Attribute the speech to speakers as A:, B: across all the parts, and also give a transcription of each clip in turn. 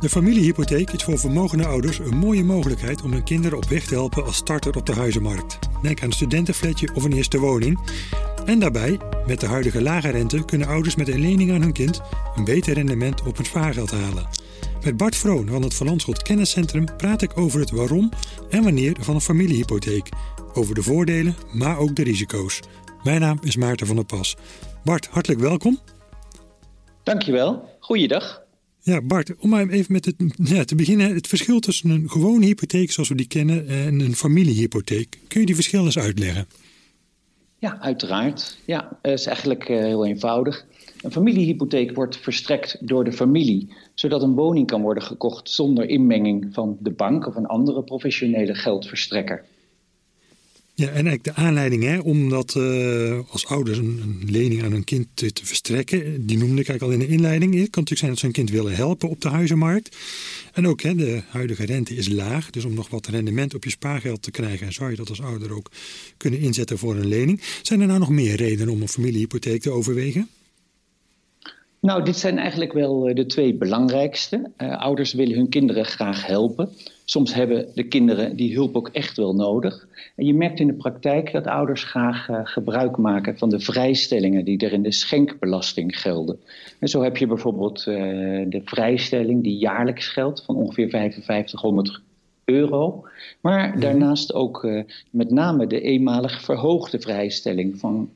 A: De familiehypotheek is voor vermogende ouders een mooie mogelijkheid om hun kinderen op weg te helpen als starter op de huizenmarkt. Denk aan een studentenflatje of een eerste woning. En daarbij, met de huidige lage rente, kunnen ouders met een lening aan hun kind een beter rendement op hun spaargeld halen. Met Bart Vroon van het Van Landschot Kenniscentrum praat ik over het waarom en wanneer van een familiehypotheek. Over de voordelen, maar ook de risico's. Mijn naam is Maarten van der Pas. Bart, hartelijk welkom.
B: Dankjewel. Goeiedag.
A: Ja, Bart, om maar even met het, te beginnen. Het verschil tussen een gewone hypotheek zoals we die kennen en een familiehypotheek. Kun je die verschil eens uitleggen?
B: Ja, uiteraard. Ja, het is eigenlijk uh, heel eenvoudig. Een familiehypotheek wordt verstrekt door de familie, zodat een woning kan worden gekocht zonder inmenging van de bank of een andere professionele geldverstrekker.
A: Ja, en eigenlijk de aanleiding hè, om dat uh, als ouders een, lening aan hun kind te, te, verstrekken, die noemde ik eigenlijk al in de inleiding. Het kan natuurlijk zijn dat ze hun kind willen helpen op de huizenmarkt. En ook hè, de huidige rente is laag, dus om nog wat rendement op je spaargeld te krijgen, zou je dat als ouder ook kunnen inzetten voor een lening. Zijn er nou nog meer redenen om een familiehypotheek te overwegen?
B: Nou, dit zijn eigenlijk wel eh, de twee belangrijkste. Uh, ouders willen hun kinderen graag helpen. Soms hebben de kinderen die hulp ook echt wel nodig. En je merkt in de praktijk dat ouders graag uh, gebruik maken van de vrijstellingen die er in de schenkbelasting gelden. En zo heb je bijvoorbeeld de vrijstelling die jaarlijks geldt van ongeveer 5500 euro. Maar mhm. daarnaast ook met name de eenmalig verhoogde vrijstelling van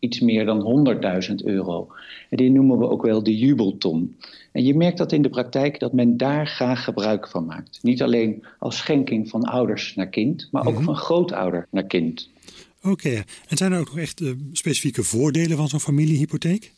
B: iets meer dan 100.000 euro. En die noemen we ook wel de jubelton. En je merkt dat in de praktijk dat men daar graag gebruik van maakt. Niet alleen als schenking van ouders naar kind, maar ook mhm. van grootouder naar kind.
A: Oké, en zijn er ook nog echt uh, specifieke voordelen van zo'n familiehypotheek?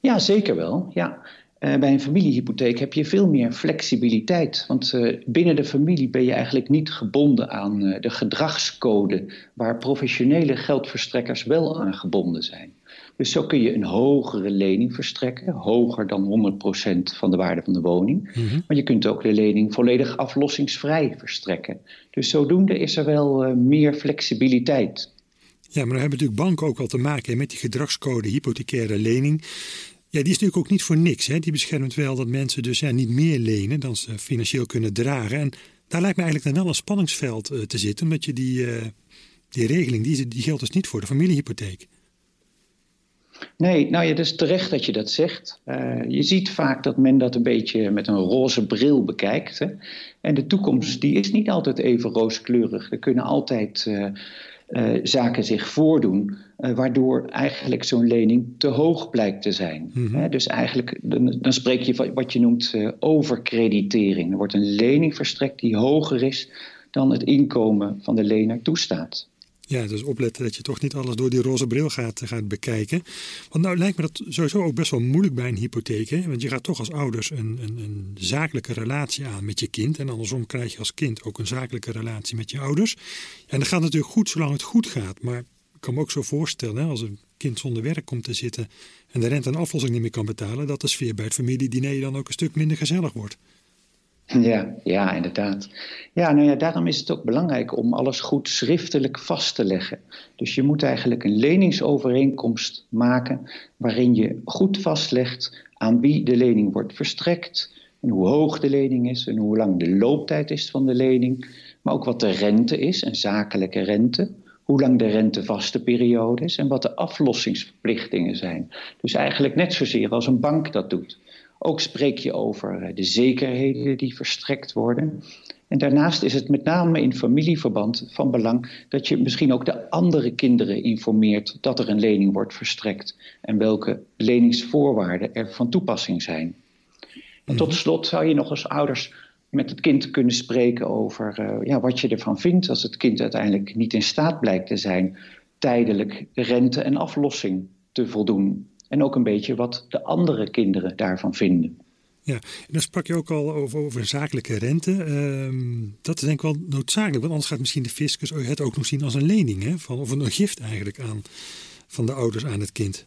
B: Ja, zeker wel. Ja. Uh, bij een familiehypotheek heb je veel meer flexibiliteit. Want uh, binnen de familie ben je eigenlijk niet gebonden aan uh, de gedragscode waar professionele geldverstrekkers wel aan gebonden zijn. Dus zo kun je een hogere lening verstrekken, hoger dan 100% van de waarde van de woning. Mm-hmm. Maar je kunt ook de lening volledig aflossingsvrij verstrekken. Dus zodoende is er wel meer flexibiliteit.
A: Ja, maar dan hebben natuurlijk banken ook al te maken met die gedragscode hypothecaire lening. Ja, die is natuurlijk ook niet voor niks. Hè? Die beschermt wel dat mensen dus niet meer lenen dan ze financieel kunnen dragen. En daar lijkt me eigenlijk dan wel een spanningsveld uh, te zitten. Omdat je die, uh, die regeling, die, die geldt dus niet voor de familiehypotheek.
B: Nee, nou ja, het is terecht dat je dat zegt. Uh, je ziet vaak dat men dat een beetje met een roze bril bekijkt. Hè? En de toekomst die is niet altijd even rooskleurig. Er kunnen altijd zaken zich voordoen, uh, waardoor eigenlijk zo'n lening te hoog blijkt te zijn. Mm -hmm. dus eigenlijk, dan, dan, spreek je van wat je noemt uh, overkreditering. Er wordt een lening verstrekt die hoger is dan het inkomen van de lener toestaat.
A: Ja, dus opletten dat je toch niet alles door die roze bril gaat, gaat bekijken. Want nou lijkt me dat sowieso ook best wel moeilijk bij een hypotheek. Hè? Want je gaat toch als ouders een, een, een, zakelijke relatie aan met je kind. En andersom krijg je als kind ook een zakelijke relatie met je ouders. En dat gaat natuurlijk goed zolang het goed gaat. Maar ik kan me ook zo voorstellen, hè, als een kind zonder werk komt te zitten en de rente en aflossing niet meer kan betalen, dat de sfeer bij het familiediner dan ook een stuk minder gezellig wordt.
B: Ja, ja, inderdaad. Ja, nou ja, daarom is het ook belangrijk om alles goed schriftelijk vast te leggen. Dus je moet eigenlijk een leningsovereenkomst maken waarin je goed vastlegt aan wie de lening wordt verstrekt, en hoe hoog de lening is en hoe lang de looptijd is van de lening, maar ook wat de rente is, een zakelijke rente, hoe lang de rentevaste periode is en wat de aflossingsverplichtingen zijn. Dus eigenlijk net zozeer als een bank dat doet. Ook spreek je over eh, de zekerheden die verstrekt worden. En daarnaast is het met name in familieverband van belang dat je misschien ook de andere kinderen informeert dat er een lening wordt verstrekt en welke leningsvoorwaarden er van toepassing zijn. En tot mhm. slot zou je nog als ouders met het kind kunnen spreken over uh, ja, wat je ervan vindt als het kind uiteindelijk niet in staat blijkt te zijn tijdelijk rente en aflossing te voldoen. En ook een beetje wat de andere kinderen daarvan vinden.
A: Ja, en dan sprak je ook al over, over zakelijke rente. Uh, dat is denk ik wel noodzakelijk, want anders gaat misschien de fiscus het ook nog zien als een lening, hè? Van, of een gift eigenlijk aan, van de ouders aan het kind.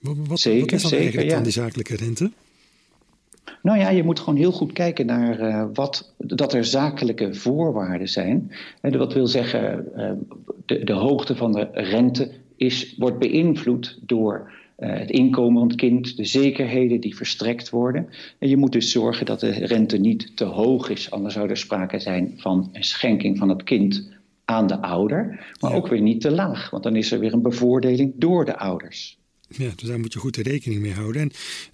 A: Wat, wat,
B: zeker,
A: wat is dan
B: zeker,
A: eigenlijk
B: ja.
A: dan die zakelijke rente?
B: Nou ja, je moet gewoon heel goed kijken naar uh, wat, dat er zakelijke voorwaarden zijn. En dat wil zeggen, uh, de, de hoogte van de rente is, wordt beïnvloed door het inkomen van het kind, de zekerheden die verstrekt worden. En je moet dus zorgen dat de rente niet te hoog is, anders zou er sprake zijn van een schenking van het kind aan de ouder, maar ook weer niet te laag, want dan is er weer een bevoordeling door de ouders.
A: Ja, dus daar moet je goed de rekening mee houden. En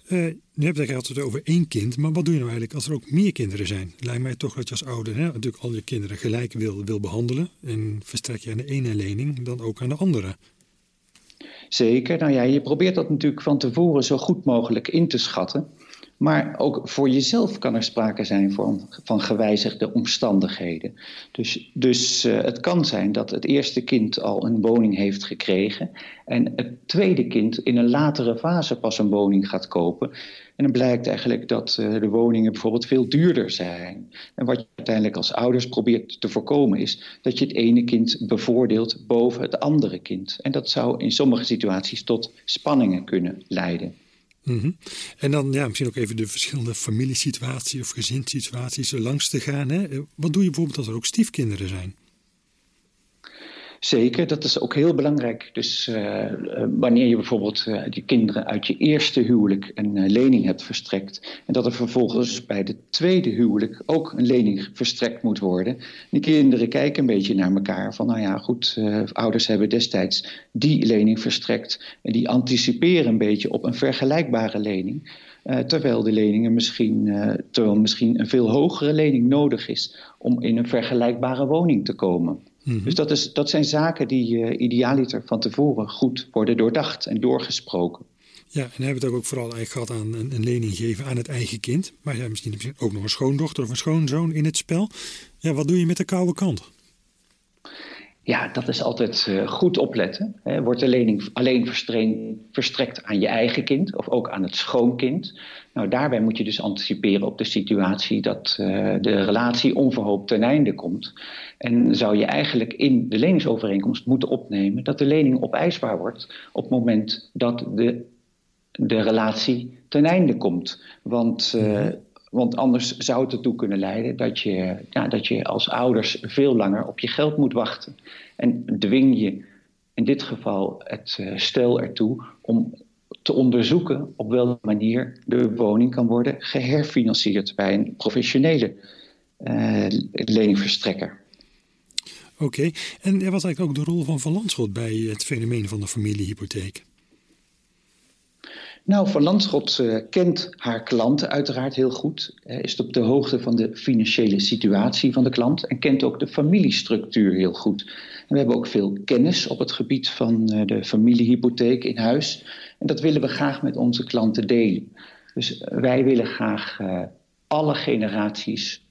A: uh, nu heb je het altijd over één kind, maar wat doe je nou eigenlijk als er ook meer kinderen zijn? Lijkt mij toch dat je als ouder hè, natuurlijk al je kinderen gelijk wil, wil behandelen. En verstrek je aan de ene lening dan ook aan de andere.
B: Zeker. Nou ja, je probeert dat natuurlijk van tevoren zo goed mogelijk in te schatten. Maar ook voor jezelf kan er sprake zijn van, van gewijzigde omstandigheden. Dus, dus uh, het kan zijn dat het eerste kind al een woning heeft gekregen en het tweede kind in een latere fase pas een woning gaat kopen. En dan blijkt eigenlijk dat uh, de woningen bijvoorbeeld veel duurder zijn. En wat je uiteindelijk als ouders probeert te voorkomen is dat je het ene kind bevoordeelt boven het andere kind. En dat zou in sommige situaties tot spanningen kunnen leiden.
A: Mhm. En dan ja, misschien ook even de verschillende familiesituaties of gezinssituaties langs te gaan. Hè? Wat doe je bijvoorbeeld als er ook stiefkinderen zijn?
B: Zeker, dat is ook heel belangrijk. Dus uh, wanneer je bijvoorbeeld uh, kinderen uit je eerste huwelijk een lening hebt verstrekt. En dat er vervolgens bij de tweede huwelijk ook een lening verstrekt moet worden. Die kinderen kijken een beetje naar elkaar van nou ja goed, ouders hebben destijds die lening verstrekt. En die anticiperen een beetje op een vergelijkbare lening. Terwijl de leningen misschien, terwijl misschien een veel hogere lening nodig is om in een vergelijkbare woning te komen. Mhm. Dus dat, is, dat zijn zaken die uh, idealiter van tevoren goed worden doordacht en doorgesproken.
A: Ja, en hebben we het ook vooral eigenlijk gehad aan een, een, lening geven aan het eigen kind. Maar ja, misschien, misschien ook nog een schoondochter of een schoonzoon in het spel. Ja, wat doe je met de koude kant?
B: Ja, dat is altijd uh, goed opletten. Wordt de lening alleen verstrekt aan je eigen kind of ook aan het schoonkind? Nou, daarbij moet je dus anticiperen op de situatie dat uh, de relatie onverhoopt ten einde komt. En zou je eigenlijk in de leningsovereenkomst moeten opnemen dat de lening opeisbaar wordt op het moment dat de, de relatie ten einde komt. Want uh, want anders zou het ertoe kunnen leiden dat je, ja, dat je als ouders veel langer op je geld moet wachten. En dwing je in dit geval het uh, stel ertoe om te onderzoeken op welke manier de woning kan worden geherfinancierd bij een professionele uh, leningverstrekker.
A: Oké, en wat was eigenlijk ook de rol van Landschot bij het fenomeen van de familiehypotheek?
B: Nou, Van Landschot uh, kent haar klanten uiteraard heel goed. Uh, is op de hoogte van de financiële situatie van de klant en kent ook de familiestructuur heel goed. En we hebben ook veel kennis op het gebied van uh, de familiehypotheek in huis. En dat willen we graag met onze klanten delen. Dus wij willen graag alle generaties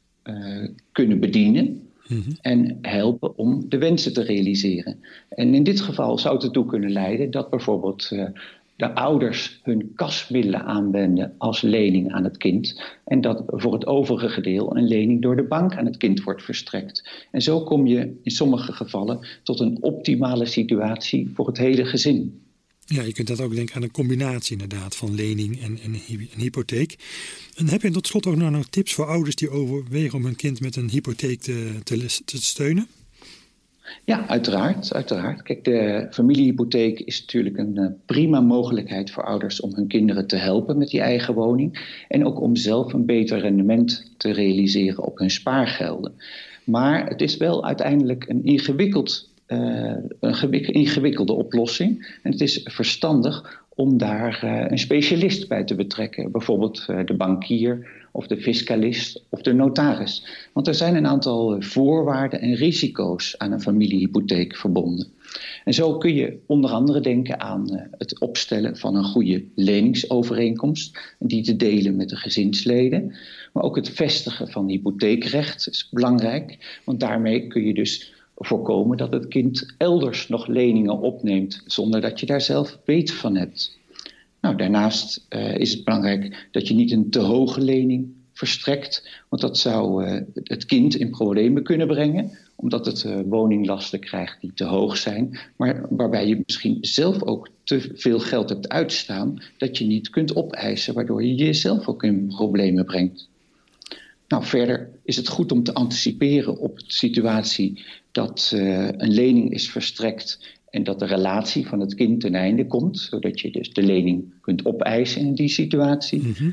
B: kunnen bedienen. Mm -hmm. En helpen om de wensen te realiseren. En in dit geval zou het ertoe kunnen leiden dat bijvoorbeeld de ouders hun kasmiddelen aanwenden als lening aan het kind. En dat voor het overige deel een lening door de bank aan het kind wordt verstrekt. En zo kom je in sommige gevallen tot een optimale situatie voor het hele gezin.
A: Ja, je kunt dat ook denken aan een combinatie inderdaad van lening en, en, en hypotheek. En heb je tot slot ook nog tips voor ouders die overwegen om hun kind met een hypotheek te, te steunen?
B: Ja, uiteraard, uiteraard. Kijk, de familiehypotheek is natuurlijk een uh, prima mogelijkheid voor ouders om hun kinderen te helpen met die eigen woning. En ook om zelf een beter rendement te realiseren op hun spaargelden. Maar het is wel uiteindelijk een ingewikkeld uh, een ingewikkelde oplossing. En het is verstandig om daar uh, een specialist bij te betrekken. Bijvoorbeeld uh, de bankier of de fiscalist of de notaris. Want er zijn een aantal voorwaarden en risico's aan een familiehypotheek verbonden. En zo kun je onder andere denken aan het opstellen van een goede leningsovereenkomst, die te delen met de gezinsleden. Maar ook het vestigen van hypotheekrecht is belangrijk, want daarmee kun je dus voorkomen dat het kind elders nog leningen opneemt zonder dat je daar zelf weet van hebt. Nou, daarnaast uh, is het belangrijk dat je niet een te hoge lening verstrekt, want dat zou uh, het kind in problemen kunnen brengen, omdat het uh, woninglasten krijgt die te hoog zijn, maar waarbij je misschien zelf ook te veel geld hebt uitstaan dat je niet kunt opeisen, waardoor je jezelf ook in problemen brengt. Nou, verder is het goed om te anticiperen op de situatie dat uh, een lening is verstrekt en dat de relatie van het kind ten einde komt, zodat je dus de lening kunt opeisen in die situatie. Mhm.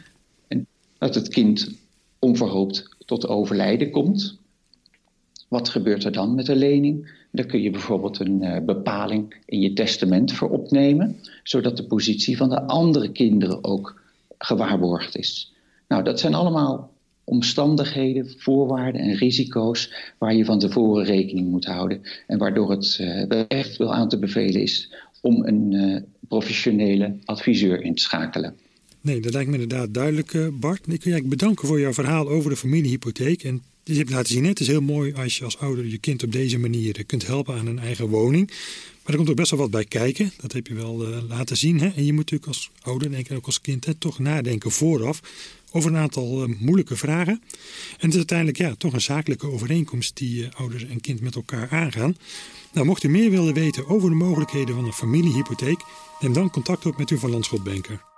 B: En dat het kind onverhoopt tot overlijden komt. Wat gebeurt er dan met de lening? Daar kun je bijvoorbeeld een uh, bepaling in je testament voor opnemen, zodat de positie van de andere kinderen ook gewaarborgd is. Nou, dat zijn allemaal omstandigheden, voorwaarden en risico's waar je van tevoren rekening moet houden. En waardoor het uh, echt wel aan te bevelen is om een uh, professionele adviseur in te schakelen.
A: Nee, dat lijkt me inderdaad duidelijk, uh, Bart. Ik wil je bedanken voor jouw verhaal over de familiehypotheek. En je hebt laten zien, het is heel mooi als je als ouder je kind op deze manier kunt helpen aan een eigen woning. Maar er komt ook best wel wat bij kijken. Dat heb je wel laten zien. Hè? En je moet natuurlijk als ouder, ik ook als kind, toch nadenken vooraf over een aantal uh, moeilijke vragen. En het is uiteindelijk ja, toch een zakelijke overeenkomst die uh, ouders en kind met elkaar aangaan. Nou, mocht u meer willen weten over de mogelijkheden van een familiehypotheek, neem dan contact op met uw Van Landschot Banker.